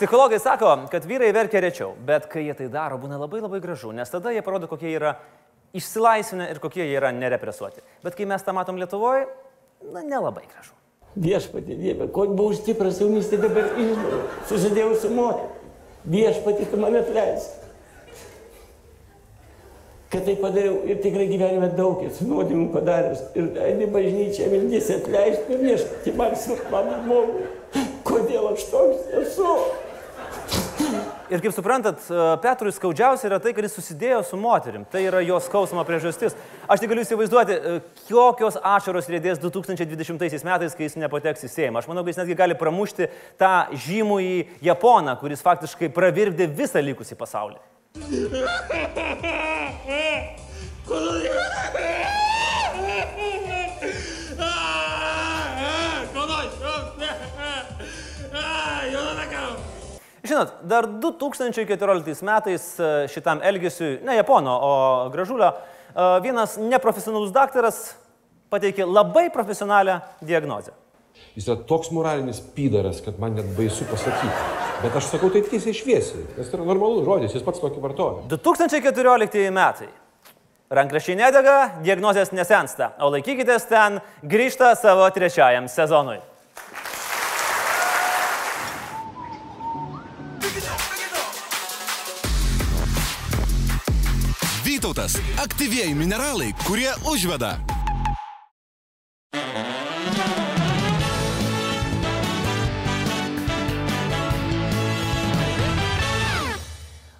Psichologai sako, kad vyrai verkia rečiau, bet kai jie tai daro, būna labai labai gražu, nes tada jie parodo, kokie yra išsilaisvinę ir kokie jie yra nerepresuoti. Bet kai mes tą matom Lietuvoje, na, nelabai gražu. Viešpatė Dieve, ko buvau stipras jaunystė, dabar išdavau, susidėjau su moteriu. Viešpatė, tu mane atleisk. Kad tai padariau ir tikrai gyvenime daug esu nuodėmų padaręs. Ir eini bažnyčia, vildysi atleisti ir viešpatė man mano žmogui. Kodėl aš toks esu? Ir kaip suprantat, e, Petrui skaudžiausia yra tai, kad jis susidėjo su moterim. Tai yra jos skausmo priežastis. Aš tik galiu įsivaizduoti, e, kokios ašaros rėdės 2020 metais, kai jis nepateks į Seimą. Aš manau, kad jis netgi gali pramušti tą žymų į Japoną, kuris faktiškai pravirdė visą likusį pasaulį. Žinot, dar 2014 metais e, šitam elgesiui, ne Japono, o Gražulio, e, vienas neprofesionalus daktaras pateikė labai profesionalią diagnozę. Jis yra toks moralinis pydaras, kad man net baisu pasakyti. Bet aš sakau tai tiesiai šviesiai, nes tai yra normalus žodis, jis pats tokį vartoja. 2014 metai. Rankrašiai nedega, diagnozės nesensta, o laikykitės ten, grįžta savo trečiajam sezonui. Vytautas - aktyvieji mineralai, kurie užveda.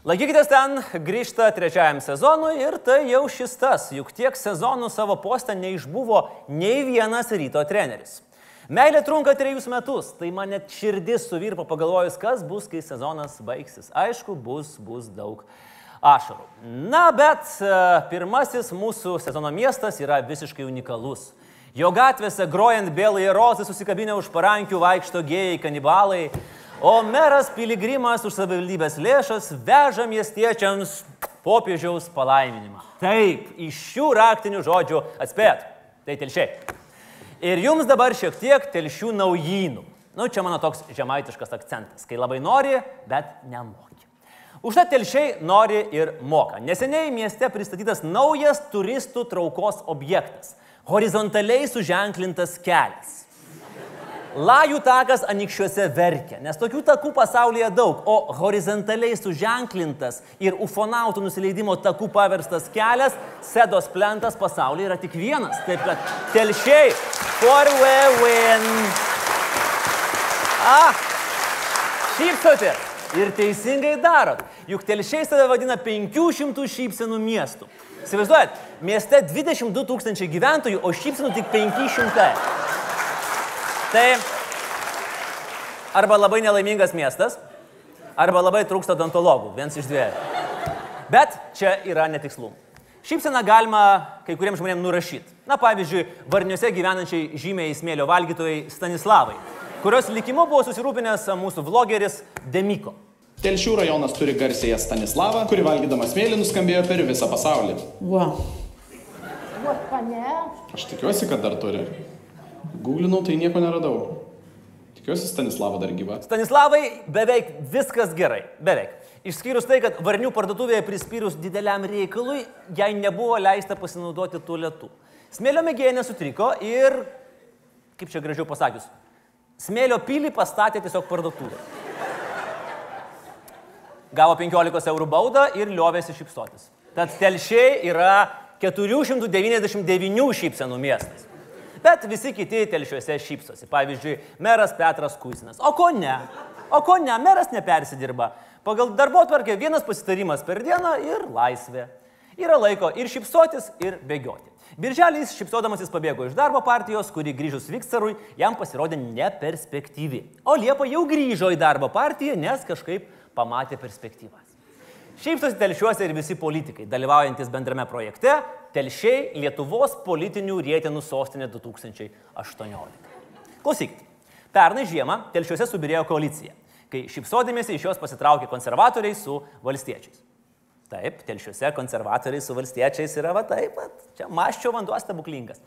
Laikykitės ten, grįžta trečiajam sezonui ir tai jau šis tas, juk tiek sezonų savo postą neišbuvo nei vienas ryto treneris. Meilė trunka trejus metus, tai man net širdis suvirpo pagalvojus, kas bus, kai sezonas baigsis. Aišku, bus, bus daug ašarų. Na, bet e, pirmasis mūsų sezono miestas yra visiškai unikalus. Jo gatvėse grojant bėlai rozai susikabinę už parankių vaikšto gėjai kanibalai, o meras piligrimas už savivaldybės lėšas veža miestiečiams popiežiaus palaiminimą. Taip, iš šių raktinių žodžių atspėt. Tai telšiai. Ir jums dabar šiek tiek telšių naujynų. Nu, čia mano toks žemaitiškas akcentas, kai labai nori, bet nemoki. Užtat telšiai nori ir moka. Neseniai mieste pristatytas naujas turistų traukos objektas - horizontaliai suženklintas kelias. Lajų takas anikščiuose verkia, nes tokių takų pasaulyje daug, o horizontaliai suženklintas ir ufonautų nusileidimo takų paverstas kelias, sedos plentas pasaulyje yra tik vienas. Taip kad telšiai, for we win. Ah, šypsotės ir teisingai darot, juk telšiai save vadina 500 šypsenų miestų. Įsivaizduojat, mieste 22 tūkstančiai gyventojų, o šypsenų tik 500. Tai arba labai nelaimingas miestas, arba labai trūksta odontologų, viens iš dviejų. Bet čia yra netikslumų. Šypseną galima kai kuriems žmonėms nurašyti. Na, pavyzdžiui, Varniuose gyvenančiai žymiai smėlio valgytojai Stanislavai, kurios likimu buvo susirūpinęs mūsų vlogeris Demiko. Telšių rajonas turi garsėją Stanislavą, kuri valgydama smėlį nuskambėjo per visą pasaulį. Wow. Aš tikiuosi, kad dar turi. Googlinau, tai nieko neradau. Tikiuosi, Stanislava dar gyva. Stanislavai beveik viskas gerai. Beveik. Išskyrus tai, kad varnių parduotuvėje prispyrus dideliam reikalui, jai nebuvo leista pasinaudoti tualetu. Smėlio mėgėja nesutriko ir, kaip čia gražiau pasakius, smėlio pilį pastatė tiesiog parduotuvė. Gavo 15 eurų baudą ir liovėsi šypsotis. Tad telšiai yra 499 šypsenų miestas. Bet visi kiti telšiuose šypsosi. Pavyzdžiui, meras Petras Kusinas. O ko ne? O ko ne? Meras nepersidirba. Pagal darbo tvarkę vienas pasitarimas per dieną ir laisvė. Yra laiko ir šypsotis, ir bėgioti. Birželį jis šypsodamasis pabėgo iš darbo partijos, kuri grįžus Vikserui jam pasirodė neperspektyvi. O Liepa jau grįžo į darbo partiją, nes kažkaip pamatė perspektyvas. Šypsosi telšiuose ir visi politikai, dalyvaujantis bendrame projekte Telšiai Lietuvos politinių rėtenų sostinė 2018. Klausykit, pernai žiemą Telšiuose subirėjo koalicija, kai šypsodėmėsi iš jos pasitraukė konservatoriai su valstiečiais. Taip, telšiuose konservatoriai su valstiečiais yra va taip, pat. čia maščio vanduo stebuklingas.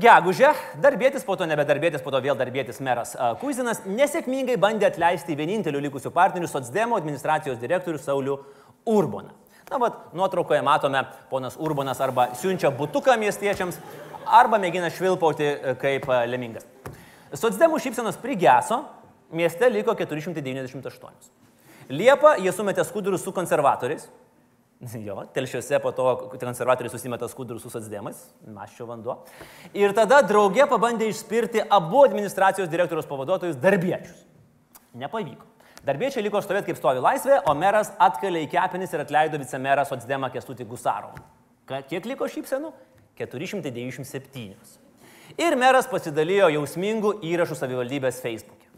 Gegužė, darbėtis, po to nebedarbėtis, po to vėl darbėtis meras a, Kuizinas nesėkmingai bandė atleisti vienintelių likusių partnerių Sotsdemo administracijos direktorių Saulių Urboną. Na, bet nuotraukoje matome, ponas Urbonas arba siunčia butuką miestiečiams, arba mėgina švilpauti e, kaip e, lemingas. Sotsdemų šypsenos prigeso, mieste liko 498. Liepą jie sumetė skudurus su konservatoriais. Jo, telšiuose po to konservatoriai susimeta skudurus su socdemais, maščio vanduo. Ir tada draugė pabandė išspirti abu administracijos direktoriaus pavaduotojus darbiečius. Nepavyko. Darbiečiai liko stovėti kaip stovi laisvė, o meras atkalė į kepenis ir atleido vicemerą socdemą Kestutį Gusarovą. Kiek liko šypsenų? 497. Ir meras pasidalijo jausmingų įrašų savivaldybės Facebook'e.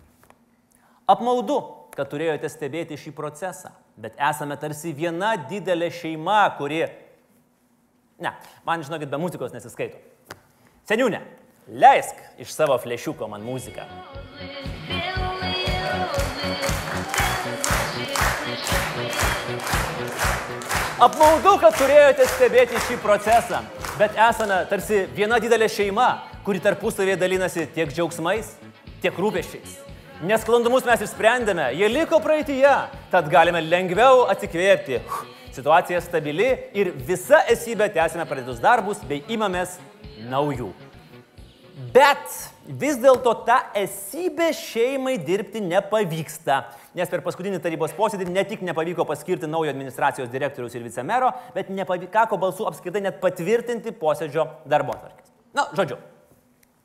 Apmaudu, kad turėjote stebėti šį procesą, bet esame tarsi viena didelė šeima, kuri... Ne, man žinokit, be muzikos nesiskaito. Seniūne, leisk iš savo flešiuko man muziką. Apmaudu, kad turėjote stebėti šį procesą, bet esame tarsi viena didelė šeima, kuri tarpusavėje dalinasi tiek džiaugsmais, tiek rūpeščiais. Nesklandumus mes išsprendėme, jie liko praeitįje, tad galime lengviau atsikvėpti. Situacija stabili ir visa esybė tęsime pradėtus darbus bei imamės naujų. Bet vis dėlto tą esybę šeimai dirbti nepavyksta, nes per paskutinį tarybos posėdį ne tik nepavyko paskirti naujo administracijos direktoriaus ir vicemero, bet nepavyko balsų apskritai net patvirtinti posėdžio darbo atvarkės. Na, žodžiu,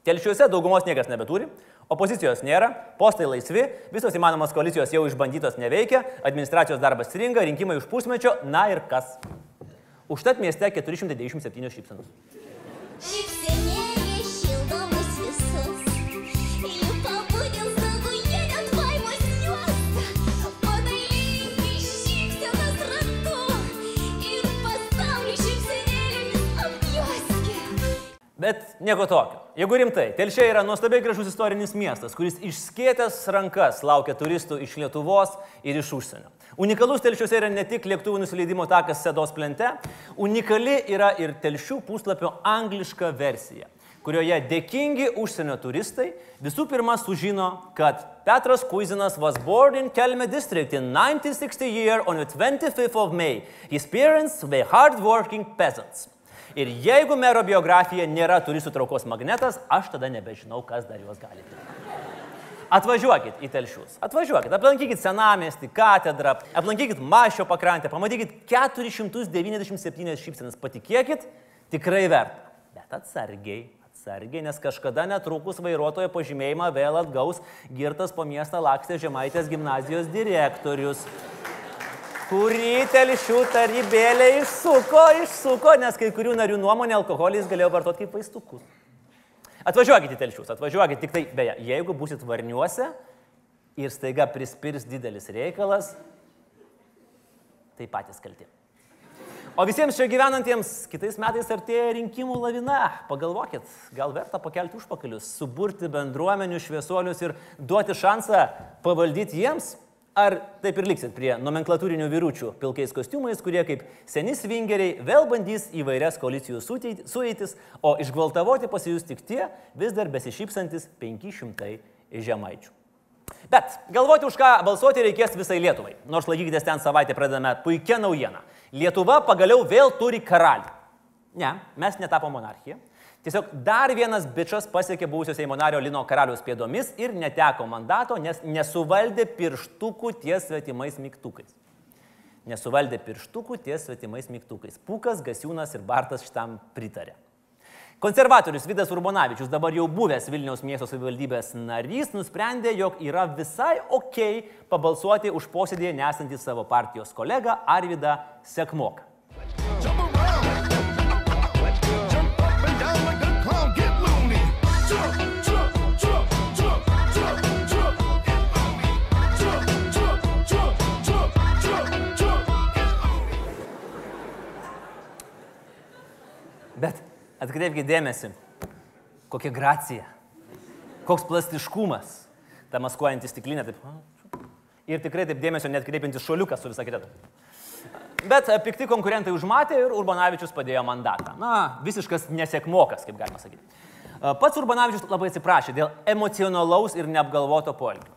telšiuose daugumos niekas nebeturi, opozicijos nėra, postai laisvi, visos įmanomos koalicijos jau išbandytos neveikia, administracijos darbas stringa, rinkimai už pusmečio, na ir kas. Užtat mieste 497 šypsenos. Bet nieko tokio. Jeigu rimtai, Telšė yra nuostabiai gražus istorinis miestas, kuris išskėtęs rankas laukia turistų iš Lietuvos ir iš užsienio. Unikalus Telšiuose yra ne tik lėktuvų nusileidimo takas Sedos plente, unikali yra ir Telšių puslapio angliška versija, kurioje dėkingi užsienio turistai visų pirma sužino, kad Petras Kuizinas was born in Kelme district in 1960 year on the 25th of May. His parents were hardworking peasants. Ir jeigu mero biografija nėra turistų traukos magnetas, aš tada nebežinau, kas dar juos gali. būti. Atvažiuokit į telšius. Atvažiuokit, aplankykit senamestį, katedrą, aplankykit Mašio pakrantę, pamatykit 497 šypsenas, patikėkit, tikrai verta. Bet atsargiai, atsargiai, nes kažkada netrukus vairuotojo pažymėjimą vėl atgaus girtas po miestą lakstė Žemaitės gimnazijos direktorius kurį telšių tarybėlė išsuko, išsuko, nes kai kurių narių nuomonė alkoholį jis galėjo vartoti kaip vaistukus. Atvažiuokit į telšius, atvažiuokit, tik tai, beje, jeigu busit varniuose ir staiga prispirs didelis reikalas, tai patys kalti. O visiems čia gyvenantiems kitais metais artėja rinkimų lavina. Pagalvokit, gal verta pakelti užpakalius, suburti bendruomenių šviesuolius ir duoti šansą pavaldyti jiems? Ar taip ir liksit prie nomenklatūrinių vyručių pilkais kostiumais, kurie kaip seni svingeriai vėl bandys įvairias koalicijų sueitis, o išgvaltavoti pasijus tik tie vis dar besišypsantis 500 žemaičių. Bet galvoti, už ką balsuoti reikės visai Lietuvai. Nors laikykitės ten savaitę pradedame puikia naujiena. Lietuva pagaliau vėl turi karalių. Ne, mes netapo monarchija. Tiesiog dar vienas bičias pasiekė buvusio Seimo nario Lino karaliaus pėdomis ir neteko mandato, nes nesuvaldė pirštukų ties svetimais mygtukais. Nesuvaldė pirštukų ties svetimais mygtukais. Pukas, Gasiūnas ir Bartas šitam pritarė. Konservatorius Vidas Urbonavičius, dabar jau buvęs Vilniaus miesto savivaldybės narys, nusprendė, jog yra visai ok pabalsuoti už posėdėje nesantį savo partijos kolegą Arvidą Sekmoką. Atkreipkite dėmesį, kokia gracija, koks plastiškumas, ta maskuojanti stiklinė. Taip. Ir tikrai taip dėmesio net kreipiantis šoliukas su visą kitą. Bet e, pikti konkurentai užmatė ir Urbonavičius padėjo mandatą. Na, visiškas nesėkmokas, kaip galima sakyti. E, Pats Urbanavičius labai atsiprašė dėl emocionalaus ir neapgalvoto poelgio.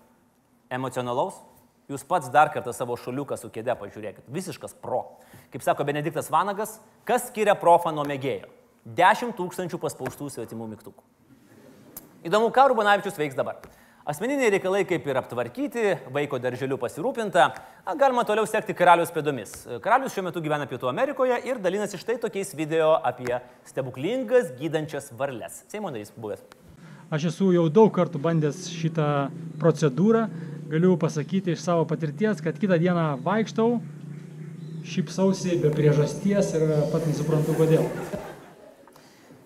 Emocionalaus? Jūs pats dar kartą savo šuliuką su kėde pažiūrėkit. Visiškas pro. Kaip sako Benediktas Vanagas, kas skiria profą nuo mėgėjo? 10 tūkstančių paspaustų svetimų mygtukų. Įdomu, ką Urbanavičius veiks dabar. Asmeniniai reikalai kaip ir aptvarkyti, vaiko darželiu pasirūpinta, a, galima toliau sekti karalius pėdomis. Karalius šiuo metu gyvena Pietų Amerikoje ir dalinasi štai tokiais video apie stebuklingas gydančias varles. Seimo narys buvęs. Aš esu jau daug kartų bandęs šitą procedūrą. Galiu pasakyti iš savo patirties, kad kitą dieną vaikštau, šypsausi be priežasties ir pat nesuprantu kodėl.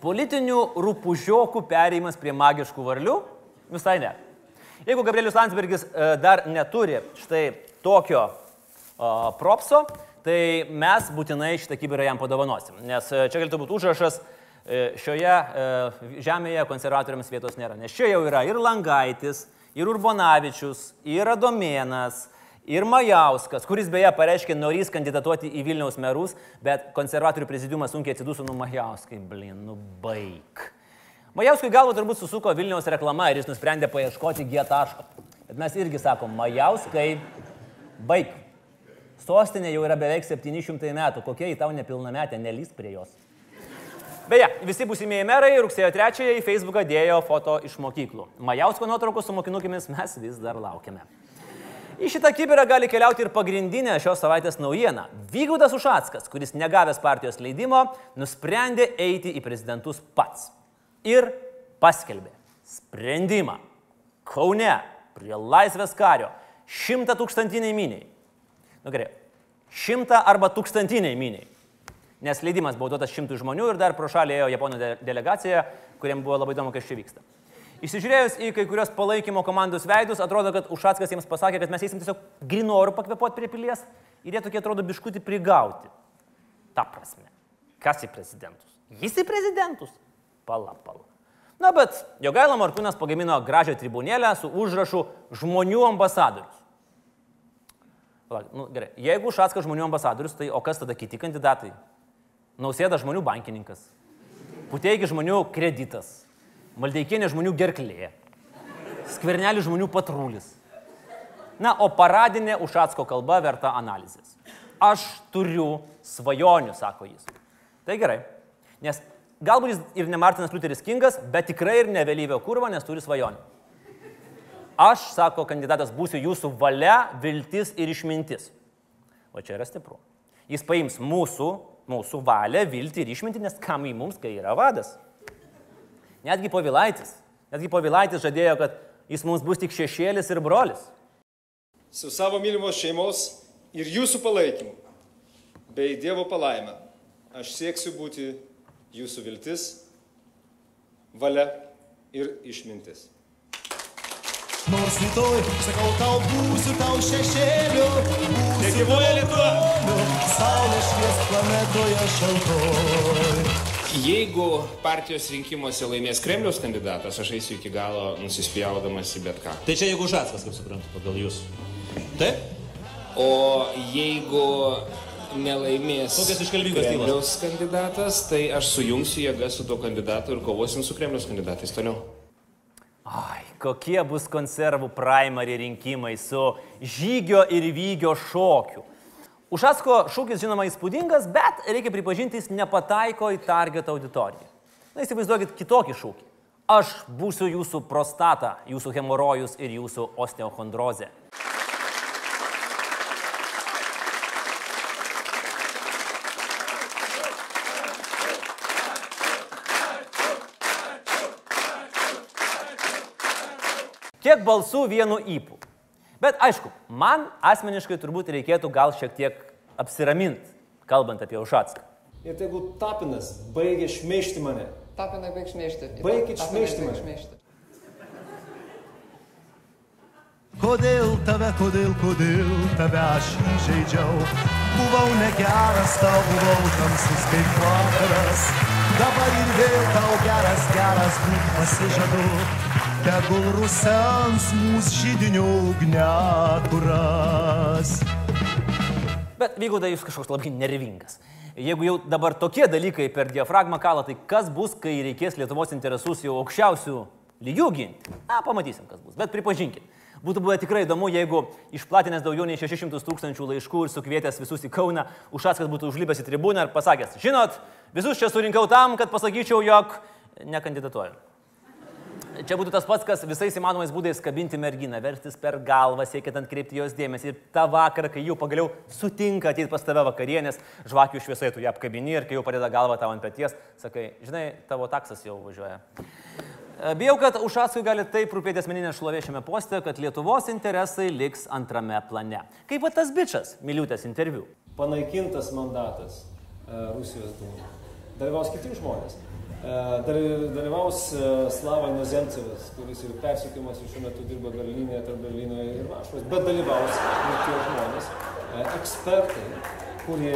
Politinių rūpužiokų perėjimas prie magiškų varlių? Visai ne. Jeigu Gabrielius Landsbergis e, dar neturi štai tokio o, propso, tai mes būtinai šitą kibirą jam padovanosim. Nes e, čia galėtų būti užrašas, e, šioje e, žemėje konservatoriams vietos nėra. Nes čia jau yra ir Langaitis, ir Urbonavičius, ir Adomėnas, ir Majauskas, kuris beje pareiškė norys kandidatuoti į Vilniaus merus, bet konservatorių prezidiumas sunkiai atsiduso, nu Majauskai, blin, nu baig. Majauskui galvo turbūt susuko Vilniaus reklama ir jis nusprendė paieškoti G taško. Bet mes irgi sakom, Majauskai, baig. Sostinė jau yra beveik 700 metų, kokia į tau nepilnametė, nelysk prie jos. Beje, visi būsimieji merai rugsėjo 3-ąją į Facebooką dėjo foto iš mokyklų. Majausko nuotraukos su mokinukėmis mes vis dar laukiame. Į šitą kibirą gali keliauti ir pagrindinė šios savaitės naujiena. Vygaudas Ušackas, kuris negavęs partijos leidimo, nusprendė eiti į prezidentus pats. Ir paskelbė sprendimą. Kaune prie Laisvės kario šimta tūkstantiniai miniai. Nu gerai, šimta arba tūkstantiniai miniai. Nes leidimas buvo duotas šimtų žmonių ir dar pro šalį ėjo Japonų de delegacija, kuriems buvo labai įdomu, kas čia vyksta. Įsižiūrėjus į kai kurios palaikymo komandos veidus, atrodo, kad Ušackas jiems pasakė, kad mes eisim tiesiog grinorų pakvepuoti prie pilies ir jie tokie atrodo biškutį prigauti. Ta prasme. Kas į prezidentus? Jis į prezidentus? Pala, pala. Na, bet Jogaila Markūnas pagamino gražią tribūnėlę su užrašu žmonių ambasadorius. Palauk, Nu, gerai, jeigu Ušackas žmonių ambasadorius, tai o kas tada kiti kandidatai? Nausėda žmonių bankininkas, Puteigi žmonių kreditas, Maldeikienė žmonių gerklė, Skvernelį žmonių patrulis. Na, o paradinė Ušacko kalba verta analizės. Aš turiu svajonių, sako jis. Tai gerai, nes galbūt jis ir ne Martinas Liuteris Kingas, bet tikrai ir ne Vėlyvio kurva, nes turi svajonių. Aš, sako kandidatas, būsiu jūsų valia, viltis ir išmintis. O čia yra stipru. Jis paims mūsų, mūsų valią, viltį ir išmintį, nes kam į mums, kai yra vadas. Netgi Povilaitis. Netgi Povilaitis žadėjo, kad jis mums bus tik šešėlis ir brolis. su savo mylimos šeimos ir jūsų palaikymu, bei Dievo palaime, aš sieksiu būti jūsų viltis, valia ir išmintis. Nors rytoj, sakau, tau būsiu tau šešėliu. Negyvoja Lietuva. Saulė švies planetoje šaltoj. Jeigu partijos rinkimuose laimės Kremliaus kandidatas, aš eisiu iki galo nusispjaudamas į bet ką. Tai čia jeigu Žatskas, kaip suprantu, pagal jūs. Taip? O jeigu nelaimės Kokios iškalbingos tylos? Kremliaus kandidatas, tai aš sujungsiu jėgas su tuo kandidatu ir kovosim su Kremliaus kandidatais toliau. Ai, kokie bus konservų primary rinkimai su žygio ir vygio šokiu. Ušasko šūkis žinoma įspūdingas, bet reikia pripažinti, jis nepataiko į target auditoriją. Na įsivaizduokit kitokį šūkį. Aš būsiu jūsų prostata, jūsų hemorojus ir jūsų osteochondrozė. Kiek balsų vienu įpū. Bet aišku, man asmeniškai turbūt reikėtų gal šiek tiek apsiraminti, kalbant apie Ušatską. Ir tegul Tapinas baigia šmeišti mane. Tapinai baig šmeižti. Baikit Tapinai šmeižti baig mane. Kodėl tave, kodėl, kodėl tave aš įžeidžiau? Buvau negeras, tau buvau tamsus kaip vakaras. Dabar ir vėl tau geras, geras būt pasižadu. Tegul rusens mūsų žydinių ugnekuras. Bet Vygaudai jūs kažkoks labai nervingas. Jeigu jau dabar tokie dalykai per diafragmą kalą, tai kas bus, kai reikės Lietuvos interesus jau aukščiausių lygių ginti? Na, pamatysim, kas bus. Bet pripažinkit, būtų buvę tikrai įdomu, jeigu išplatinęs daugiau nei 600 tūkstančių laiškų ir sukvietęs visus į Kauną, Ušackas būtų užlipęs į tribūną ir pasakęs, žinot, visus čia surinkau tam, kad pasakyčiau, jog nekandidatuoju. Čia būtų tas pats, kas visais įmanomais būdais kabinti merginą, verstis per galvą, siekiant atkreipti jos dėmesį. Ir tą vakarą, kai jau pagaliau sutinka ateiti pas tave vakarienės, žvakių šviesai tu ją apkabini ir kai jau padeda galvą tavo ant pėties, sakai, žinai, tavo taksas jau važiuoja. E, Bijau, kad Ušaskui gali taip rūpėti asmeninė šlovė šiame poste, kad Lietuvos interesai liks antrame plane. Kaip va tas bičias, miliutės interviu. Panaikintas mandatas e, Rusijos dūmai. Dalyvaus kiti žmonės. E, daly- Dalyvaus e, Slava Nozemcevas, kuris ir persikimas ir šiuo metu dirba Berlyne, tarp Berlyno ir Varšuvos, bet dalyvaus ir tie žmonės, e, ekspertai, kurie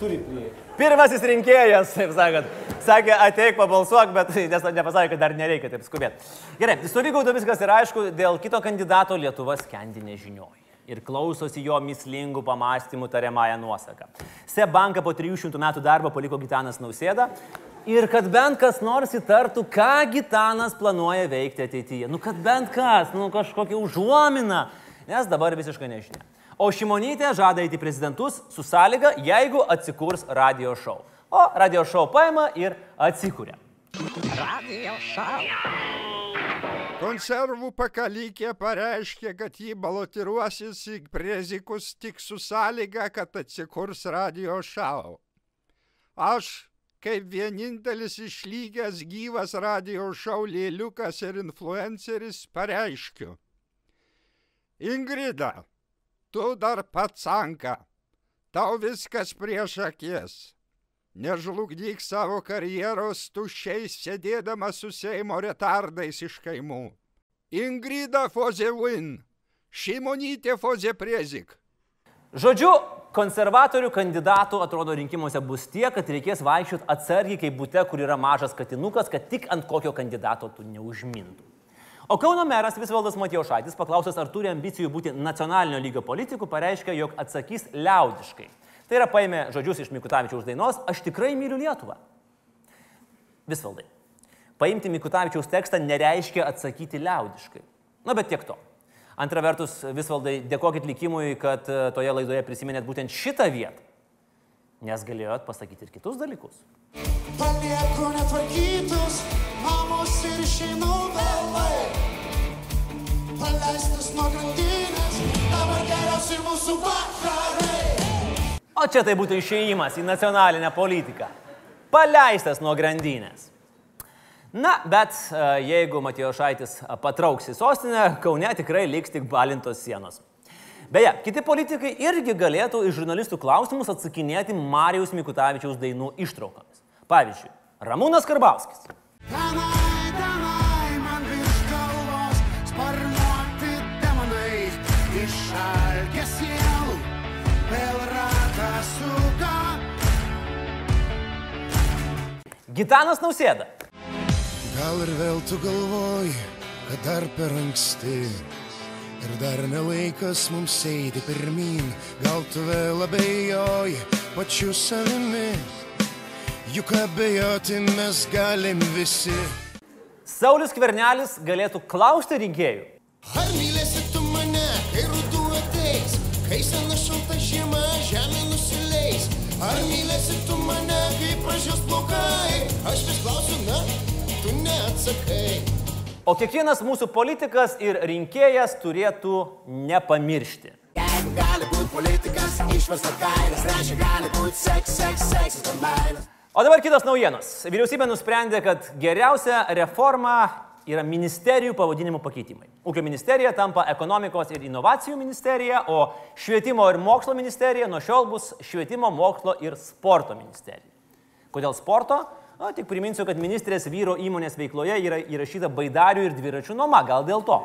turi prieigą. Pirmasis rinkėjas, taip sakant, sakė, ateik pabalsuok, bet nes nepasakė, kad dar nereikia taip skubėti. Gerai, savigaudo viskas yra aišku, dėl kito kandidato Lietuva skendi nežinioji. Ir klausosi jo mislingų pamastymų tariamąją nuosaką. SEB banką po 300 metų darbo paliko Gitanas Nausėda. Ir kad bent kas nors įtartų, ką Gitanas planuoja veikti ateityje. Nu, kad bent kas, nu, kažkokia užuomina. Nes dabar visiškai nežinia. O Šimonytė žada eiti į prezidentus su sąlyga, jeigu atsikurs radio šou. O radio šou paima ir atsikūrė. Konservų pakalykė pareiškė, kad jį balotiruosis į prezikus tik su sąlyga, kad atsikurs radio šau. Aš, kaip vienintelis išlygęs gyvas radio šau lėliukas ir influenceris, pareiškiu. Ingrida, tu dar pats anka, tau viskas prieš akis. Nežlugdyk savo karjeros tuščiais sėdėdama su Seimo retardais iš kaimų. Ingrida Foze Win, Šimonytė Foze Prezik. Žodžiu, konservatorių kandidatų atrodo rinkimuose bus tiek, kad reikės vaikščioti atsargiai kaip būte, kur yra mažas katinukas, kad tik ant kokio kandidato tu neužmintų. O Kauno meras Visvaldas Matijošaitis, paklausęs, ar turi ambicijų būti nacionalinio lygio politikų, pareiškė, jog atsakys liaudiškai. Tai yra paėmė žodžius iš Mikutavičiaus dainos Aš tikrai myliu Lietuvą. Visvaldai. Paimti Mikutavičiaus tekstą nereiškia atsakyti liaudiškai. Na, bet tiek to. Antra vertus, Visvaldai, dėkokit likimui, kad e, toje laidoje prisiminėt būtent šitą vietą. Nes galėjot pasakyti ir kitus dalykus. Palieku netvarkytus namus ir išeinu vėlai. Paleistas nuo grandinės, dabar geriausi mūsų vakarai. O čia tai būtų išėjimas į nacionalinę politiką. Paleistas nuo grandinės. Na, bet e, jeigu Matijošaitis patrauks į sostinę, Kaune tikrai liks tik balintos sienos. Beje, kiti politikai irgi galėtų iš žurnalistų klausimus atsakinėti Marijos Mikutavičiaus dainų ištraukomis. Pavyzdžiui, Ramūnas Karbauskis. Tenai, tenai, man virš galvos sparnuoti demonai. Išalkę sielų, vėl ratą suka. Gitanas Nausėda. Gal ir vėl tu galvoji, kad dar per anksti ir dar nelaikas mums eiti pirmin. Gal tu vėl abejoji pačiu savimi, juk abejoti mes galim visi. Saulis Kvernelis galėtų klausti rinkėjų. Ar mylėsi tu mane, kai ruduo ateis, kai sena šalta žiema žemė nusileis? Ar mylėsi tu mane, kai pražios plaukai? Tu neatsakai. O kiekvienas mūsų politikas ir rinkėjas turėtų nepamiršti. Jeigu gali būti politikas, išversta kainas, reiškia gali būti seks, seks, seksas, to meilės. O dabar kitos naujienos. Vyriausybė nusprendė, kad geriausia reforma yra ministerijų pavadinimų pakeitimai. Ūkio ministerija tampa ekonomikos ir inovacijų ministerija, o švietimo ir mokslo ministerija nuo šiol bus švietimo, mokslo ir sporto ministerija. Kodėl sporto? O, tik priminsiu, kad ministrės vyro įmonės veikloje yra įrašyta baidarių ir dviračių nuoma, gal dėl to.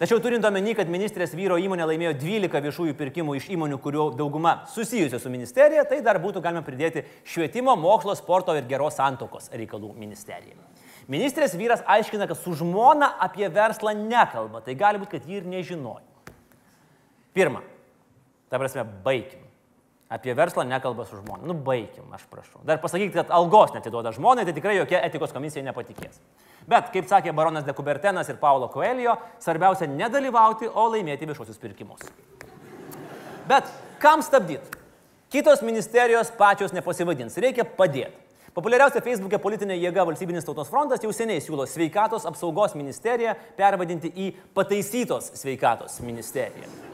Tačiau turint omeny, kad ministrės vyro įmonė laimėjo 12 viešųjų pirkimų iš įmonių, kurių dauguma susijusios su ministerija, tai dar būtų galima pridėti švietimo, mokslo, sporto ir geros santokos reikalų ministerija. Ministrės vyras aiškina, kad su žmona apie verslą nekalba, tai gali būti, kad ji ir nežinojo. Pirma, ta prasme, baigim. Apie verslą nekalba su žmona. Nu, baigim, aš prašau. Dar pasakykit, kad algos netiduoda žmonai, tai tikrai jokia etikos komisija nepatikės. Bet, kaip sakė baronas Dekubertenas ir Paulo Coelho, svarbiausia nedalyvauti, o laimėti viešuosius pirkimus. Bet kam stabdyti? Kitos ministerijos pačios nepasivadins, reikia padėti. Populiariausia Facebook'e politinė jėga Valstybinis tautos frontas jau seniai siūlo sveikatos apsaugos ministeriją pervadinti į pataisytos sveikatos ministeriją.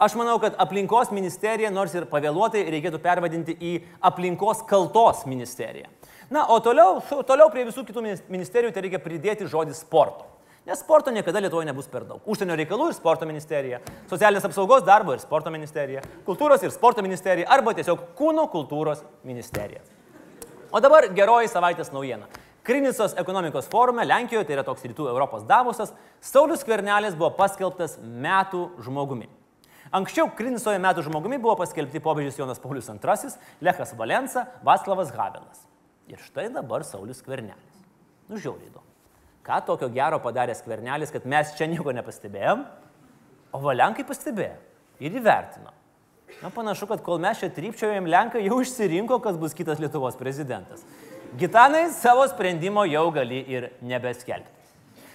Aš manau, kad aplinkos ministerija, nors ir pavėluotai, reikėtų pervadinti į aplinkos kaltos ministeriją. Na, o toliau, toliau prie visų kitų minis- ministerijų tai reikia pridėti žodį sporto. Nes sporto niekada Lietuvoje nebus per daug. Užsienio reikalų ir sporto ministerija, socialinės apsaugos darbo ir sporto ministerija, kultūros ir sporto ministerija arba tiesiog kūno kultūros ministerija. O dabar geroji savaitės naujiena. Krinicos ekonomikos forume Lenkijoje, tai yra toks rytų Europos Davosas, Saulis Kvernelis buvo paskelbtas metų žmogumi. Anksčiau Krinicoje metų žmogumi buvo paskelbti popiežius Jonas Paulius II, Lechas Valensa, Vaslavas Havelas. Ir štai dabar Saulis Kvernelis. Nu, žiauriai įdomu. Ką tokio gero padarė Skvernelis, kad mes čia nieko nepastebėjom, o Valenkai pastebėjo ir įvertino. Na, panašu, kad kol mes čia trypčiojom, Lenkai jau išsirinko, kas bus kitas Lietuvos prezidentas. Gitanai savo sprendimo jau gali ir nebeskelbti.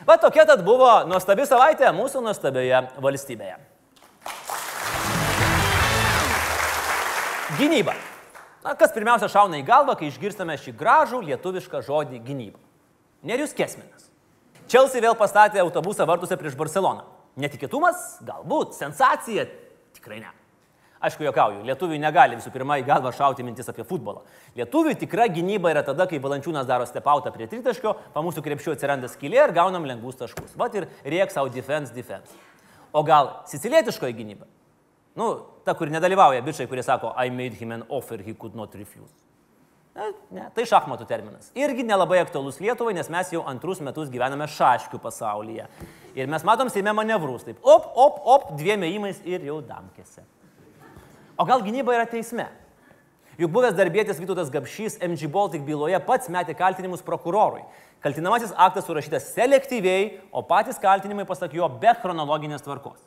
Va tokia tad buvo nuostabi savaitė mūsų nuostabioje valstybėje. Gynyba. Na, kas pirmiausia šauna į galvą, kai išgirstame šį gražų lietuvišką žodį gynyba. Nerius Kesminas. Čelsi vėl pastatė autobusą vartuose prieš Barceloną. Netikėtumas? Galbūt. Sensacija? Tikrai ne. Aišku, jokauju, lietuviui negali visų pirma į galvą šauti mintis apie futbolą. Lietuviui tikra gynyba yra tada, kai valančiūnas daro stepautą prie tritaškio, pa mūsų krepšių atsiranda skylė ir gaunam lengvus taškus. Vat ir riek savo defense, defense. O gal sicilietiškoji gynyba? Nu, ta, kur nedalyvauja bičiai, kurie sako, I made him an offer he could not refuse. Ne, ne, tai šachmatų terminas. Irgi nelabai aktualus Lietuvai, nes mes jau antrus metus gyvename šaškių pasaulyje. Ir mes matom Seime manevrus. Taip, op, op, op, dviem ėjimais ir jau damkėse. O gal gynyba yra teisme? Juk buvęs darbėtis Vytautas Gapšys MG Baltic byloje pats metė kaltinimus prokurorui. Kaltinamasis aktas surašytas selektyviai, o patys kaltinimai, pasak jo, be chronologinės tvarkos.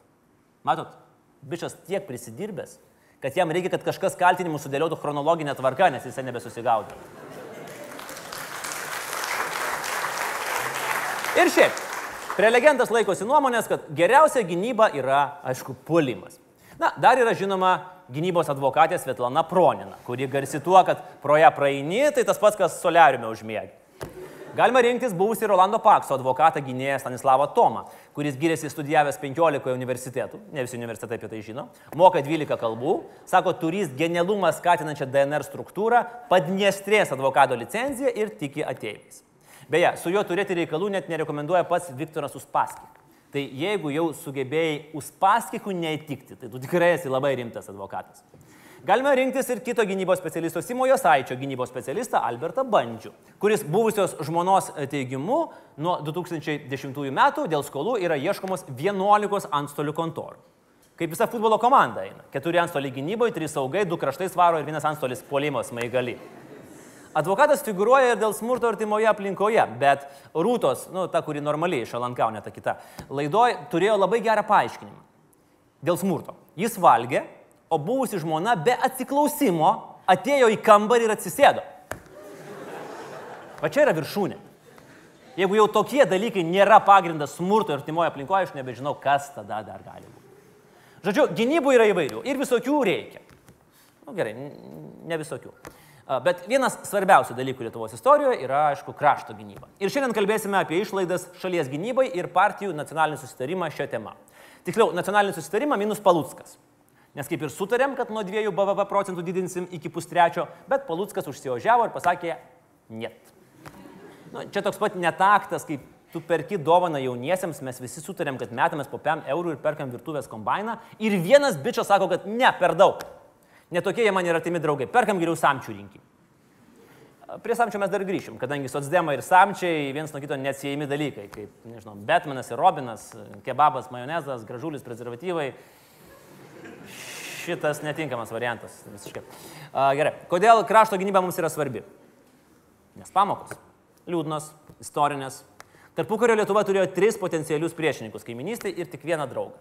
Matot, bičias tiek prisidirbęs, kad jam reikia, kad kažkas kaltinimus sudėliotų chronologinę tvarką, nes jisai nebesusigaudė. Ir šiaip, prelegentas laikosi nuomonės, kad geriausia gynyba yra, aišku, puolimas. Na, dar yra žinoma gynybos advokatė Svetlana Pronina, kuri garsi tuo, kad pro ją praeini, tai tas pats, kas soliariume užmėgi. Galima rinktis buvusi Rolando Pakso advokatą gynėją Stanislavą Tomą, kuris gyrėsi studijavęs 15 universitetų, ne visi universitetai apie tai žino, moka 12 kalbų, sako, turys genialumą skatinančią DNR struktūrą, padniestrės advokato licenciją ir tiki ateiviais. Beje, su juo turėti reikalų net nerekomenduoja pats Viktoras Uspaskik. Tai jeigu jau sugebėjai Uspaskikų neįtikti, tai tu tikrai esi labai rimtas advokatas. Galime rinktis ir kito gynybos specialisto Simo Josaičio gynybos specialistą Albertą Bandžių, kuris buvusios žmonos teigimu nuo 2010 metų dėl skolų yra ieškomos 11 antstolių kontorų. Kaip visa futbolo komanda eina. Keturi antstoliai gynyboje, trys saugai, du kraštai svaro ir vienas antstolis puolimas maigali. Advokatas figuruoja ir dėl smurto artimoje aplinkoje, bet Rūtos, nu, ta, kuri normaliai iš Alankaunė, ta kita, laidoj turėjo labai gerą paaiškinimą. Dėl smurto. Jis valgė, o buvusi žmona be atsiklausimo atėjo į kambarį ir atsisėdo. Va čia yra viršūnė. Jeigu jau tokie dalykai nėra pagrindas smurto artimoje aplinkoje, aš nebežinau, kas tada dar gali būti. Žodžiu, gynybų yra įvairių ir visokių reikia. Na nu, gerai, ne visokių. Bet vienas svarbiausių dalykų Lietuvos istorijoje yra, aišku, krašto gynyba. Ir šiandien kalbėsime apie išlaidas šalies gynybai ir partijų nacionalinį susitarimą šią temą. Tiksliau, nacionalinį susitarimą minus Paluckas. Nes kaip ir sutarėm, kad nuo 2 BVP procentų didinsim iki pustrečio, bet Paluckas užsiožiavo ir pasakė, net. Nu, čia toks pat netaktas, kaip tu perki dovaną jauniesiems, mes visi sutarėm, kad metamės po 5 eurų ir perkam virtuvės kombainą ir vienas bičias sako, kad ne, per daug. Netokie jie man yra timi draugai, perkam geriau samčių rinkį. Prie samčių mes dar grįšim, kadangi socdemai ir samčiai viens nuo kito neatsiejami dalykai, kaip, nežinau, Batmanas ir Robinas, kebabas, majonezas, gražulis, prezervatyvai. Šitas netinkamas variantas visiškai. A, gerai, kodėl krašto gynyba mums yra svarbi? Nes pamokos. Liūdnos, istorinės. Tarpukario Lietuva turėjo tris potencialius priešininkus - kaiminystai ir tik vieną draugą.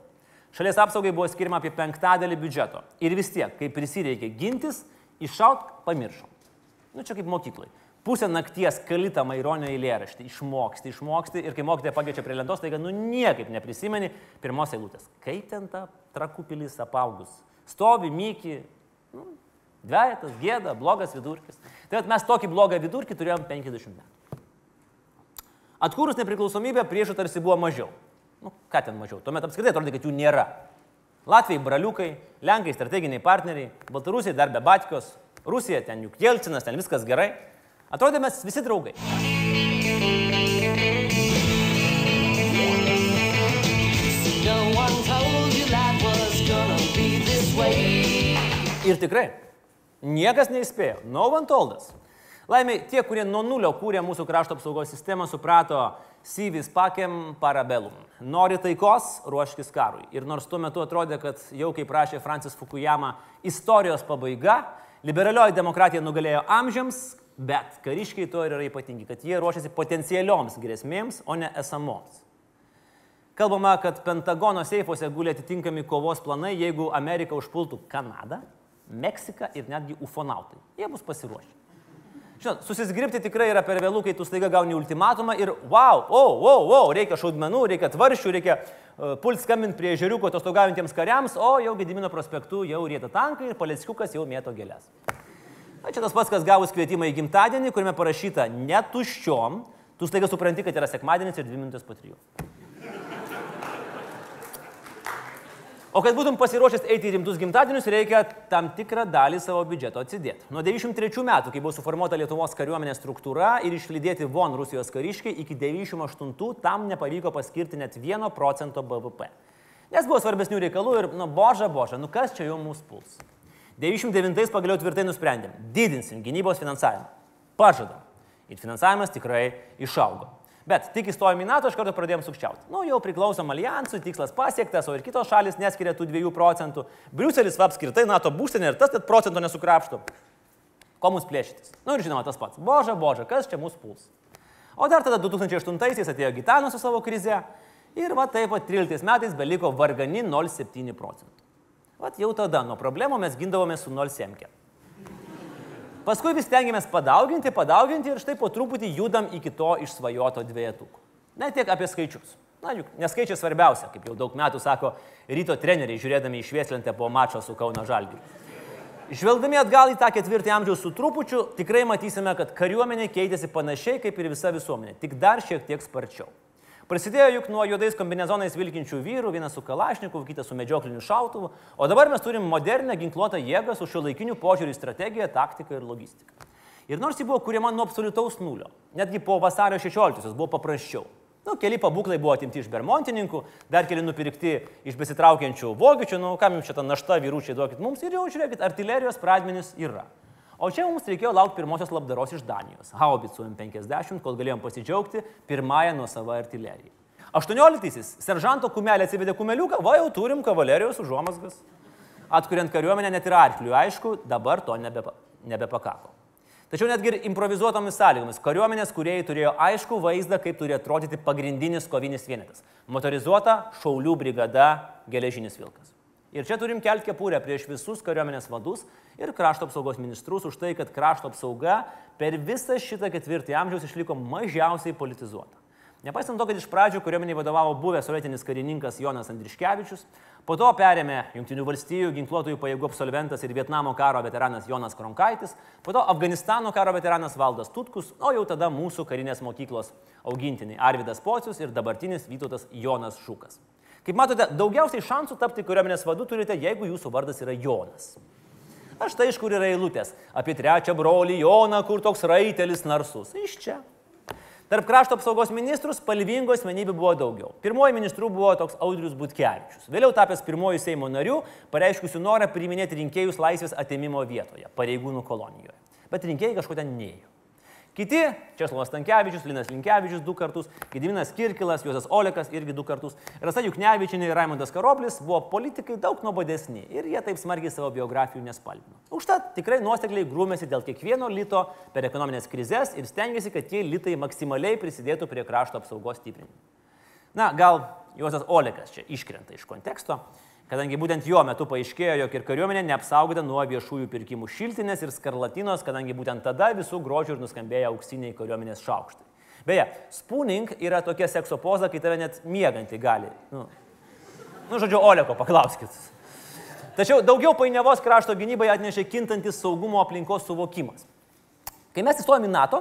Šalies apsaugai buvo skirima apie penktadalį biudžeto. Ir vis tiek, kai prisireikė gintis, iššaut pamiršom. Nu čia kaip mokyklai. Pusę nakties kalita Maironio eilėraštį, išmoksti, išmoksti ir kai mokytoja pakviečia prie lentos, tai nu niekaip neprisimeni pirmos eilutės. Kaip ten ta trakupilis apaugus? Stovi, myki, nu, dvejetas, gėda, blogas vidurkis. Tai mes tokį blogą vidurkį turėjom 50 metų. Atkūrus nepriklausomybę priešų tarsi buvo mažiau. Nu, ką ten mažiau? Tuomet apskritai atrodė, kad jų nėra. Latvijai braliukai, Lenkai strateginiai partneriai, Baltarusijai dar be Batkos, Rusija ten juk Jelcinas, ten viskas gerai. Atrodė mes visi draugai. Ir tikrai, niekas neįspėjo. No one told us. Laimiai, tie, kurie nuo nulio kūrė mūsų krašto apsaugos sistemą, suprato Syvis pakėm parabelum. Nori taikos, ruoškis karui. Ir nors tuo metu atrodė, kad jau kaip rašė Francis Fukuyama, istorijos pabaiga, liberalioji demokratija nugalėjo amžiams, bet kariškiai to ir yra ypatingi, kad jie ruošiasi potencialioms grėsmėms, o ne esamoms. Kalbama, kad Pentagono seifuose guli atitinkami kovos planai, jeigu Amerika užpultų Kanadą, Meksiką ir netgi ufonautai. Jie bus pasiruošę. Žinot, susisgripti tikrai yra per vėlų, kai tu staiga gauni ultimatumą ir wow, wow, wow, wow, reikia šaudmenų, reikia tvaršių, reikia uh, pult skambinti prie žiūriuko atostogaujantiems kariams, o jau Gedimino prospektu jau rėta tankai ir Paleckiukas jau mėto gėlės. Na, čia tas pats, kas gavus kvietimą į gimtadienį, kuriame parašyta netuščiom, tu staiga supranti, kad yra sekmadienis ir dvi minutės po trijų. O kad būtum pasiruošęs eiti į rimtus gimtadienius, reikia tam tikrą dalį savo biudžeto atsidėti. Nuo 93 metų, kai buvo suformuota Lietuvos kariuomenės struktūra ir išlydėti von Rusijos kariškiai, iki 98 tam nepavyko paskirti net 1 procento BVP. Nes buvo svarbesnių reikalų ir, nu, boža, boža, nu kas čia jau mūsų puls. 99 pagaliau tvirtai nusprendėm, didinsim gynybos finansavimą. Pažadam. Ir finansavimas tikrai išaugo. Bet tik įstojom į NATO, iš karto pradėjom sukčiauti. Nu, jau priklausom alijansui, tikslas pasiektas, o ir kitos šalis neskiria tų 2 procentų. Briuselis va apskritai NATO būstinė ir tas net procento nesukrapšto. Ko mums plėšytis? Nu ir žinoma tas pats. Boža, boža, kas čia mūsų puls? O dar tada 2008-aisiais atėjo Gitanas su savo krize ir va taip pat 13 metais beliko vargani 0,7 procentų. Vat jau tada nuo problemų mes gindavome su 0,7. Paskui vis tengiamės padauginti, padauginti ir štai po truputį judam iki to išsvajoto dviejetuko. Ne tiek apie skaičius. Na, juk neskaičiai svarbiausia, kaip jau daug metų sako ryto treneriai, žiūrėdami į švieslentę po mačo su Kauna Žalgiu. Žvelgdami atgal į tą ketvirtį amžiaus su trupučiu, tikrai matysime, kad kariuomenė keitėsi panašiai kaip ir visa visuomenė, tik dar šiek tiek sparčiau. Prasidėjo juk nuo juodais kombinezonais vilkinčių vyrų, vienas su kalašniku, kitas su medžiokliniu šautuvu, o dabar mes turim modernę ginkluotą jėgą su šio laikiniu požiūriu į strategiją, taktiką ir logistiką. Ir nors ji buvo kuriama nuo absoliutaus nulio, netgi po vasario 16-osios buvo paprasčiau. Nu, keli pabūklai buvo atimti iš bermontininkų, dar keli nupirkti iš besitraukiančių vokiečių, nu, kam jums čia ta našta vyručiai duokit mums ir jau žiūrėkit, artilerijos pradmenis yra. O čia mums reikėjo laukti pirmosios labdaros iš Danijos. Haubicų M50, kol galėjom pasidžiaugti pirmąją nuo savo artileriją. 18-aisiais seržanto kumelė atsivedė kumeliuką, va jau turim kavalerijos užuomasgas. Atkuriant kariuomenę net ir arklių, aišku, dabar to nebepa, nebepakako. Tačiau netgi ir improvizuotomis sąlygomis kariuomenės kuriejai turėjo aišku vaizdą, kaip turi atrodyti pagrindinis kovinis vienetas - motorizuota šaulių brigada geležinis vilkas. Ir čia turim kelti kepurę prieš visus kariuomenės vadus ir krašto apsaugos ministrus už tai, kad krašto apsauga per visą šitą ketvirtį amžiaus išliko mažiausiai politizuota. Nepaisant to, kad iš pradžių kariuomeniai vadovavo buvęs sovietinis karininkas Jonas Andriškevičius, po to perėmė Junktinių valstybių ginkluotųjų pajėgų absolventas ir Vietnamo karo veteranas Jonas Kronkaitis, po to Afganistano karo veteranas Valdas Tutkus, o jau tada mūsų karinės mokyklos augintiniai Arvidas Pocius ir dabartinis Vytautas Jonas Šukas. Kaip matote, daugiausiai šansų tapti kariuomenės vadu turite, jeigu jūsų vardas yra Jonas. Aš tai iš kur yra eilutės apie trečią brolį Joną, kur toks raitelis narsus. Iš čia. Tarp krašto apsaugos ministrų spalvingų asmenybių buvo daugiau. Pirmoji ministrų buvo toks Audrius Butkevičius. Vėliau tapęs pirmoju Seimo nariu, pareiškusiu norą priiminėti rinkėjus laisvės atimimo vietoje, pareigūnų kolonijoje. Bet rinkėjai kažko ten neėjo. Kiti - Česlovas Tankievičius, Linas Linkevičius du kartus, Gediminas Kirkilas, Juozas Olekas irgi du kartus, Rasa Juknevičinė ir Raimondas Karoblis buvo politikai daug nuobodesni ir jie taip smarkiai savo biografijų nespalvino. Užtat tikrai nuosekliai grūmėsi dėl kiekvieno lito per ekonominės krizės ir stengiasi, kad tie litai maksimaliai prisidėtų prie krašto apsaugos stiprinimo. Na, gal Juozas Olekas čia iškrenta iš konteksto, kadangi būtent jo metu paaiškėjo, jog ir kariuomenė neapsaugota nuo viešųjų pirkimų šiltinės ir skarlatinos, kadangi būtent tada visų grožių ir nuskambėjo auksiniai kariuomenės šaukštai. Beje, spooning yra tokia sekso poza, kai tave net miegantį gali. Nu, nu žodžiu, Oleko paklauskit. Tačiau daugiau painiavos krašto gynybai atnešė kintantis saugumo aplinkos suvokimas. Kai mes įstojom į NATO,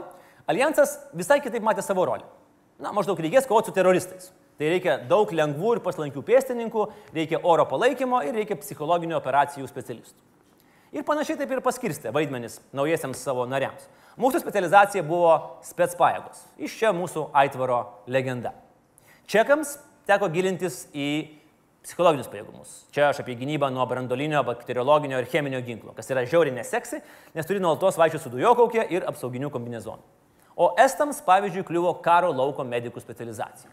alijansas visai kitaip matė savo rolę. Na, maždaug reikės kovoti su teroristais. Tai reikia daug lengvų ir paslankių pėstininkų, reikia oro palaikymo ir reikia psichologinių operacijų specialistų. Ir panašiai taip ir paskirstė vaidmenis naujiesiams savo nariams. Mūsų specializacija buvo spetspajėgos. Iš čia mūsų aitvaro legenda. Čekams teko gilintis į psichologinius pajėgumus. Čia aš apie gynybą nuo brandolinio, bakteriologinio ir cheminio ginklo, kas yra žiaurinė seksai, nes turi nuolatos vaikščioti su dujokaukė ir apsauginiu kombinezonu. O estams, pavyzdžiui, kliuvo karo lauko medikų specializacija.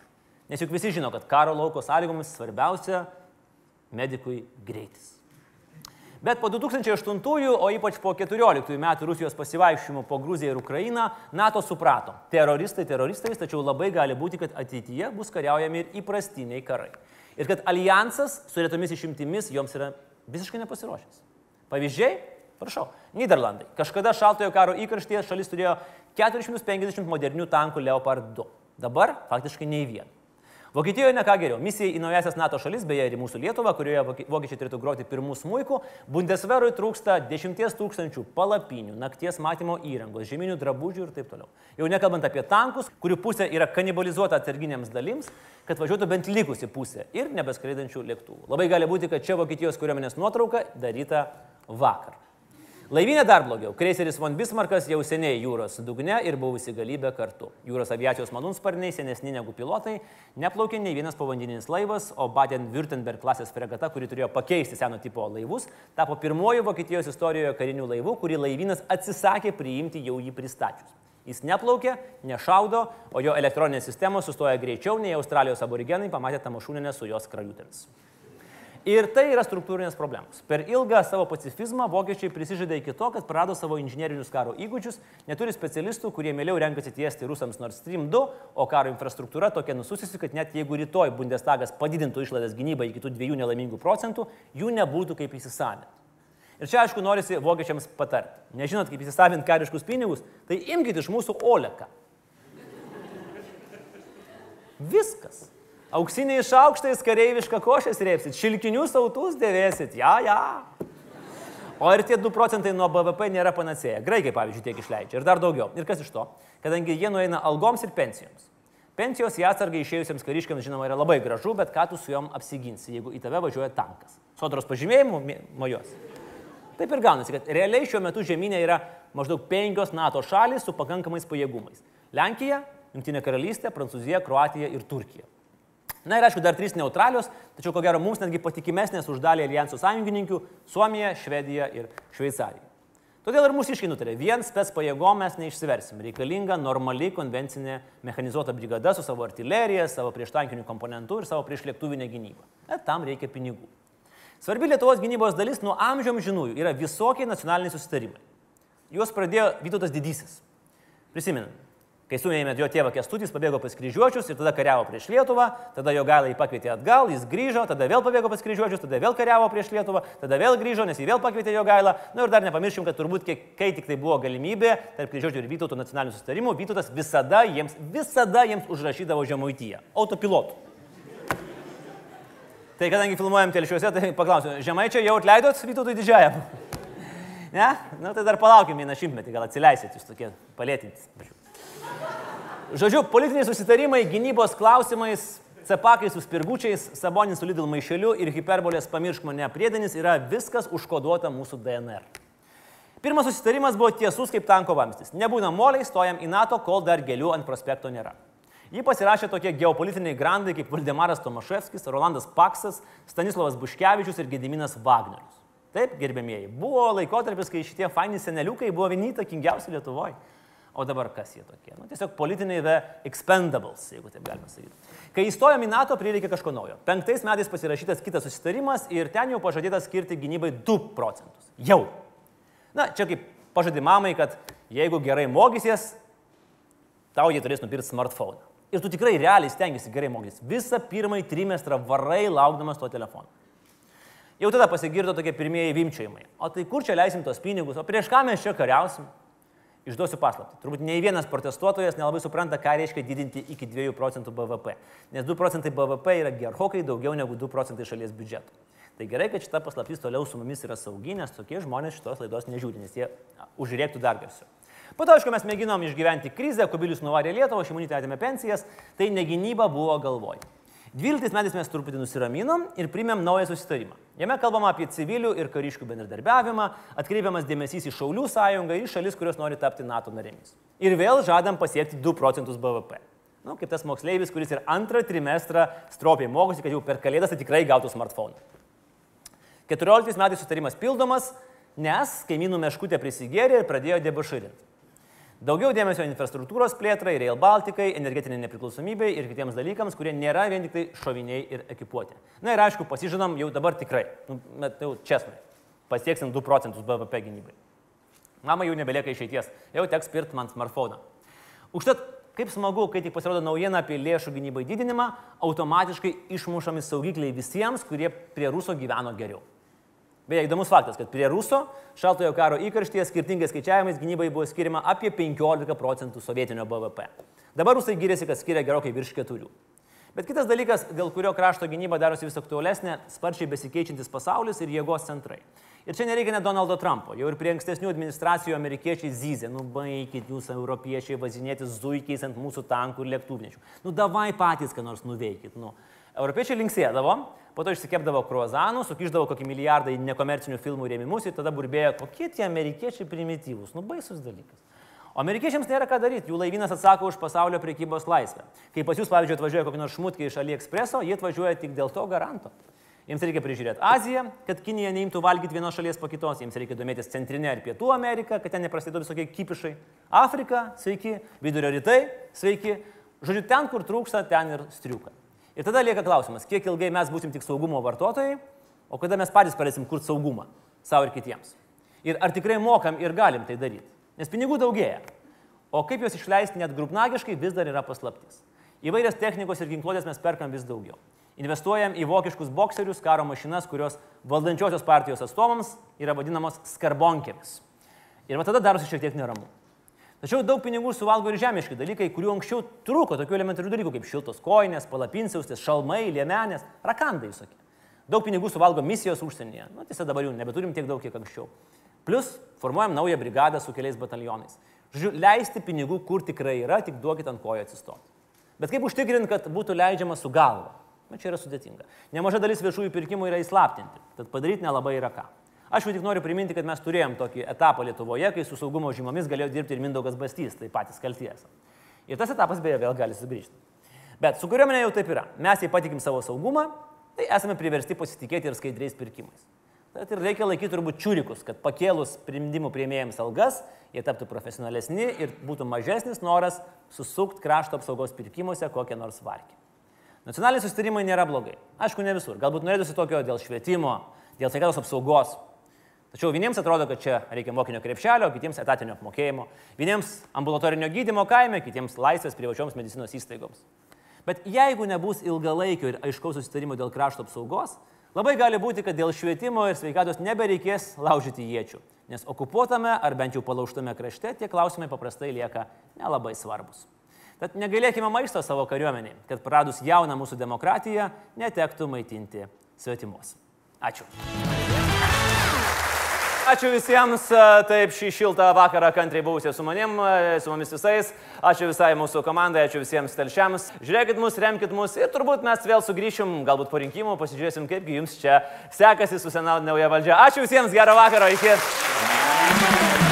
Nes juk visi žino, kad karo lauko sąlygomis svarbiausia medikui greitis. Bet po 2008, o ypač po 2014 metų Rusijos pasivaikščiojimų po Gruziją ir Ukrainą, NATO suprato, teroristai teroristais, tačiau labai gali būti, kad ateityje bus kariaujami ir įprastiniai karai. Ir kad alijansas su retomis išimtimis joms yra visiškai nepasiruošęs. Pavyzdžiai, prašau, Niderlandai. Kažkada šaltojo karo įkarštyje šalis turėjo 450 modernių tankų Leopard 2. Dabar faktiškai nei vieno. Vokietijoje ne ką geriau. Misija į naujasias NATO šalis, beje ir į mūsų Lietuvą, kurioje vokie- vokiečiai turėtų groti pirmų smūkų, Bundesverui trūksta 10 tūkstančių palapinių, nakties matymo įrangos, žeminių drabužių ir taip toliau. Jau nekalbant apie tankus, kurių pusė yra kanibalizuota atsarginėms dalims, kad važiuotų bent likusi pusė ir nebeskraidančių lėktuvų. Labai gali būti, kad čia Vokietijos kariuomenės nuotrauka daryta vakar. Laivynė dar blogiau. Kreiseris von Bismarkas jau seniai jūros dugne ir buvusi galybė kartu. Jūros aviacijos malūnsparniai, senesni negu pilotai, neplaukė nei vienas povandeninis laivas, o Baden-Württemberg klasės fregata, kuri turėjo pakeisti seno tipo laivus, tapo pirmoju Vokietijos istorijoje kariniu laivu, kurį laivynas atsisakė priimti jau jį pristačius. Jis neplaukė, nešaudo, o jo elektroninės sistemos sustoja greičiau nei Australijos aborigenai pamatė tamašūninę su jos krajutėmis. Ir tai yra struktūrinės problemos. Per ilgą savo pacifizmą vokiečiai prisižaidė iki to, kad prarado savo inžinierinius karo įgūdžius, neturi specialistų, kurie mieliau renkasi tiesti rusams Nord Stream 2, o karo infrastruktūra tokia nususiusi, kad net jeigu rytoj Bundestagas padidintų išlaidas gynybai iki tų dviejų nelaimingų procentų, jų nebūtų kaip įsisavinti. Ir čia, aišku, norisi vokiečiams patarti. Nežinot, kaip įsisavinti kariškus pinigus, tai imkite iš mūsų oleką. Viskas. Auksiniais šaukštais kareivišką košę srėpsit, šilkinius autus dėvėsit, ja, ja. O ir tie 2 procentai nuo BVP nėra panacėja. Graikai, pavyzdžiui, tiek išleidžia. Ir dar daugiau. Ir kas iš to? Kadangi jie nueina algoms ir pensijoms. Pensijos į atsargą išėjusiems kariškiams, žinoma, yra labai gražu, bet ką tu su juom apsiginsi, jeigu į tave važiuoja tankas? Sodros pažymėjimų mė- mojos. Taip ir gaunasi, kad realiai šiuo metu žemynė yra maždaug penkios NATO šalys su pakankamais pajėgumais. Lenkija, Junktinė karalystė, Prancūzija, Kroatija ir Turkija. Na ir aišku, dar trys neutralios, tačiau ko gero mums netgi patikimesnės už dalį alijansų sąjungininkių - Suomija, Švedija ir Šveicarija. Todėl ir mūsiškai nutarė, vien spets pajėgom mes neišsiversim. Reikalinga normali konvencinė mechanizuota brigada su savo artilerija, savo prieštankiniu komponentu ir savo priešlėktuvinė gynyba. Bet tam reikia pinigų. Svarbi Lietuvos gynybos dalis nuo amžiam žinųjų yra visokie nacionaliniai susitarimai. Juos pradėjo Vytautas Didysis. Prisiminam, kai suėmė jo tėvą Kestutys, pabėgo pas kryžiuočius ir tada kariavo prieš Lietuvą, tada jo galą jį pakvietė atgal, jis grįžo, tada vėl pabėgo pas kryžiuočius, tada vėl kariavo prieš Lietuvą, tada vėl grįžo, nes jį vėl pakvietė jo gailą. Na ir dar nepamirškim, kad turbūt, kiek, kai tik tai buvo galimybė tarp kryžiuočių ir Vytauto nacionalinių susitarimų, Vytautas visada jiems, visada jiems užrašydavo žemaityje, autopilotų. Tai kadangi filmuojam telšiuose, tai paklausiu, žemaičiai jau atleidot Vytautui didžiajam? Ne? Na tai dar palaukim vieną šimtmetį, gal atsileisit jūs tokie palėtintis. Žodžiu, politiniai susitarimai gynybos klausimais, cepakai su spirgučiais, sabonis su Lidl maišeliu ir hiperbolės pamiršk mane priedenis yra viskas užkoduota mūsų DNR. Pirmas susitarimas buvo tiesus kaip tanko vamstis. Nebūna moliai, stojam į NATO, kol dar gėlių ant prospekto nėra. Jį pasirašė tokie geopolitiniai grandai kaip Valdemaras Tomaševskis, Rolandas Paksas, Stanislavas Buškevičius ir Gediminas Wagnerius. Taip, gerbėmieji, buvo laikotarpis, kai šitie faini seneliukai buvo vieni įtakingiausi Lietuvoje. O dabar kas jie tokie? Nu, tiesiog politiniai the expendables, jeigu taip galima sakyti. Kai įstojom į NATO, prireikė kažko naujo. Penktais metais pasirašytas kitas susitarimas ir ten jau pažadėta skirti gynybai 2 procentus. Jau. Na, čia kaip pažadė mamai, kad jeigu gerai mokysies, tau jie turės nupirkti smartphone. Ir tu tikrai realiai stengiasi gerai mokytis. Visą pirmąjį trimestrą varai laukdamas to telefono. Jau tada pasigirdo tokie pirmieji vimčiojimai. O tai kur čia leisim tos pinigus, o prieš ką mes čia kariausim? Išduosiu paslaptį. Turbūt nei vienas protestuotojas nelabai supranta, ką reiškia didinti iki 2 procentų BVP. Nes 2 procentai BVP yra gerokai daugiau negu 2 procentai šalies biudžeto. Tai gerai, kad šita paslaptis toliau su mumis yra saugi, nes tokie žmonės šitos laidos nežiūri, nes jie užrėktų dar garsiau. Po to, aišku, mes mėginom išgyventi krizę, kubilius nuvarė Lietuvą, šimonytė atėmė pensijas, tai negynyba buvo galvoj. 12 metais mes truputį nusiraminom ir primėm naują susitarimą. Jame kalbama apie civilių ir kariškių bendradarbiavimą, atkreipiamas dėmesys į Šaulių sąjungą ir šalis, kurios nori tapti NATO narėmis. Ir vėl žadam pasiekti 2 procentus BVP. Nu, kaip tas moksleivis, kuris ir antrą trimestrą stropiai mokosi, kad jau per kalėdas tai tikrai gautų smartphone. 14 metais sutarimas pildomas, nes kaimynų meškutė prisigėrė ir pradėjo debaširinti. Daugiau dėmesio infrastruktūros plėtrai, Rail Baltikai, energetiniai nepriklausomybei ir kitiems dalykams, kurie nėra vien tik tai šoviniai ir ekipuoti. Na ir aišku, pasižadam jau dabar tikrai, nu, bet jau česnai, pasieksim 2 procentus BVP gynybai. Mama jau nebelieka išeities, jau teks pirkti man smartphone. Užtat, kaip smagu, kai tik pasirodo naujiena apie lėšų gynybai didinimą, automatiškai išmušami saugikliai visiems, kurie prie Ruso gyveno geriau. Beje, įdomus faktas, kad prie Ruso šaltojo karo įkarštyje skirtingais skaičiavimais gynybai buvo skiriama apie 15 procentų sovietinio BVP. Dabar rusai gyrėsi, kad skiria gerokai virš 4. Bet kitas dalykas, dėl kurio krašto gynyba darosi vis aktualesnė, sparčiai besikeičiantis pasaulis ir jėgos centrai. Ir čia nereikia net Donaldo Trumpo, jau ir prie ankstesnių administracijų amerikiečiai zyzė, nu baikit jūs europiečiai važinėti zuikiais ant mūsų tankų ir lėktuvnešių. Nu davai patys, ką nors nuveikit. Nu. Europiečiai linksėdavo, po to išsikepdavo kruozanų, sukiždavo kokį milijardą į nekomercinių filmų rėmimus ir tada burbėjo, kokie tie amerikiečiai primityvūs, nu baisus dalykas. O amerikiečiams nėra ką daryti, jų laivynas atsako už pasaulio priekybos laisvę. Kai pas jūs, pavyzdžiui, atvažiuoja kokį nors šmutkę iš AliExpreso, jie atvažiuoja tik dėl to garanto. Jiems reikia prižiūrėti Aziją, kad Kinija neimtų valgyti vienos šalies po kitos, jiems reikia domėtis Centrinė ir Pietų Amerika, kad ten neprasidėtų visokie kipišai. Afrika, sveiki, Vidurio rytai, sveiki. Žodžiu, ten, kur trūksta, ten ir striuka. Ir tada lieka klausimas, kiek ilgai mes būsim tik saugumo vartotojai, o kada mes patys pradėsim kurti saugumą savo ir kitiems. Ir ar tikrai mokam ir galim tai daryti. Nes pinigų daugėja. O kaip juos išleisti net grupnagiškai vis dar yra paslaptis. Įvairias technikos ir ginkluotės mes perkam vis daugiau. Investuojam į vokiškus bokserius, karo mašinas, kurios valdančiosios partijos atstovams yra vadinamos skarbonkėmis. Ir va tada darosi šiek tiek neramu. Tačiau daug pinigų suvalgo ir žemiški dalykai, kurių anksčiau trūko tokių elementarių dalykų kaip šiltos koinės, palapinsiaustės, šalmai, liemenės, rakandai visokie. Daug pinigų suvalgo misijos užsienyje. Na, tiesa, dabar jų nebeturim tiek daug, kiek anksčiau. Plus, formuojam naują brigadą su keliais batalionais. Žodžiu, leisti pinigų, kur tikrai yra, tik duokit ant kojo atsistoti. Bet kaip užtikrinti, kad būtų leidžiama su galva? Na, čia yra sudėtinga. Nemaža dalis viešųjų pirkimų yra įslaptinti, tad padaryti nelabai yra ką. Aš jau tik noriu priminti, kad mes turėjom tokį etapą Lietuvoje, kai su saugumo žymomis galėjo dirbti ir Mindaugas Bastys, tai patys kalties. Ir tas etapas beje vėl gali sugrįžti. Bet su kuriuomenė jau taip yra. Mes jai patikim savo saugumą, tai esame priversti pasitikėti ir skaidriais pirkimais. Tad ir reikia laikyti turbūt čiūrikus, kad pakėlus sprendimų prieimėjams algas, jie taptų profesionalesni ir būtų mažesnis noras susukti krašto apsaugos pirkimuose kokią nors varkį. Nacionaliniai susitarimai nėra blogai. Aišku, ne visur. Galbūt norėtųsi tokio dėl švietimo, dėl sveikatos apsaugos. Tačiau vieniems atrodo, kad čia reikia mokinio krepšelio, kitiems etatinio apmokėjimo, vieniems ambulatorinio gydimo kaime, kitiems laisvės privačioms medicinos įstaigoms. Bet jeigu nebus ilgalaikio ir aiškaus susitarimo dėl krašto apsaugos, labai gali būti, kad dėl švietimo ir sveikatos nebereikės laužyti iečių, nes okupuotame ar bent jau palauštame krašte tie klausimai paprastai lieka nelabai svarbus. Tad negailėkime maisto savo kariuomeniai, kad pradus jauną mūsų demokratiją netektų maitinti svetimus. Ačiū. Ačiū visiems, taip šį šiltą vakarą kantriai buvusiai su manim, su mumis visais. Ačiū visai mūsų komandai, ačiū visiems telšiams. Žiūrėkit mus, remkit mus ir turbūt mes vėl sugrįšim, galbūt po rinkimų, pasižiūrėsim, kaipgi jums čia sekasi su sena nauja valdžia. Ačiū visiems, gero vakaro, iki.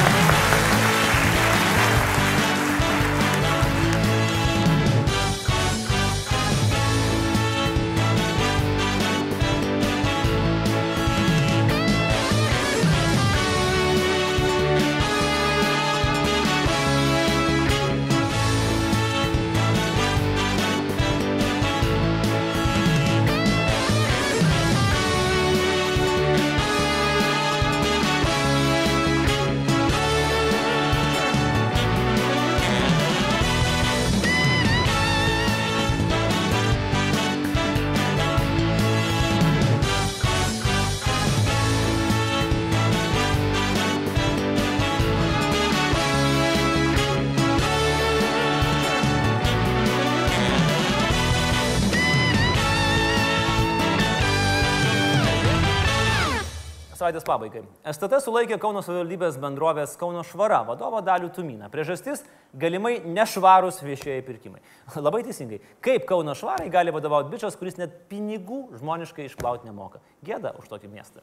Savaitės pabaigai. STT sulaikė Kauno savivaldybės bendrovės Kauno švara vadovą Dalių Tumyną. Priežastis - galimai nešvarūs viešieji pirkimai. Labai teisingai. Kaip Kauno švarai gali vadovauti bičias, kuris net pinigų žmoniškai išplauti nemoka. Gėda už tokį miestą.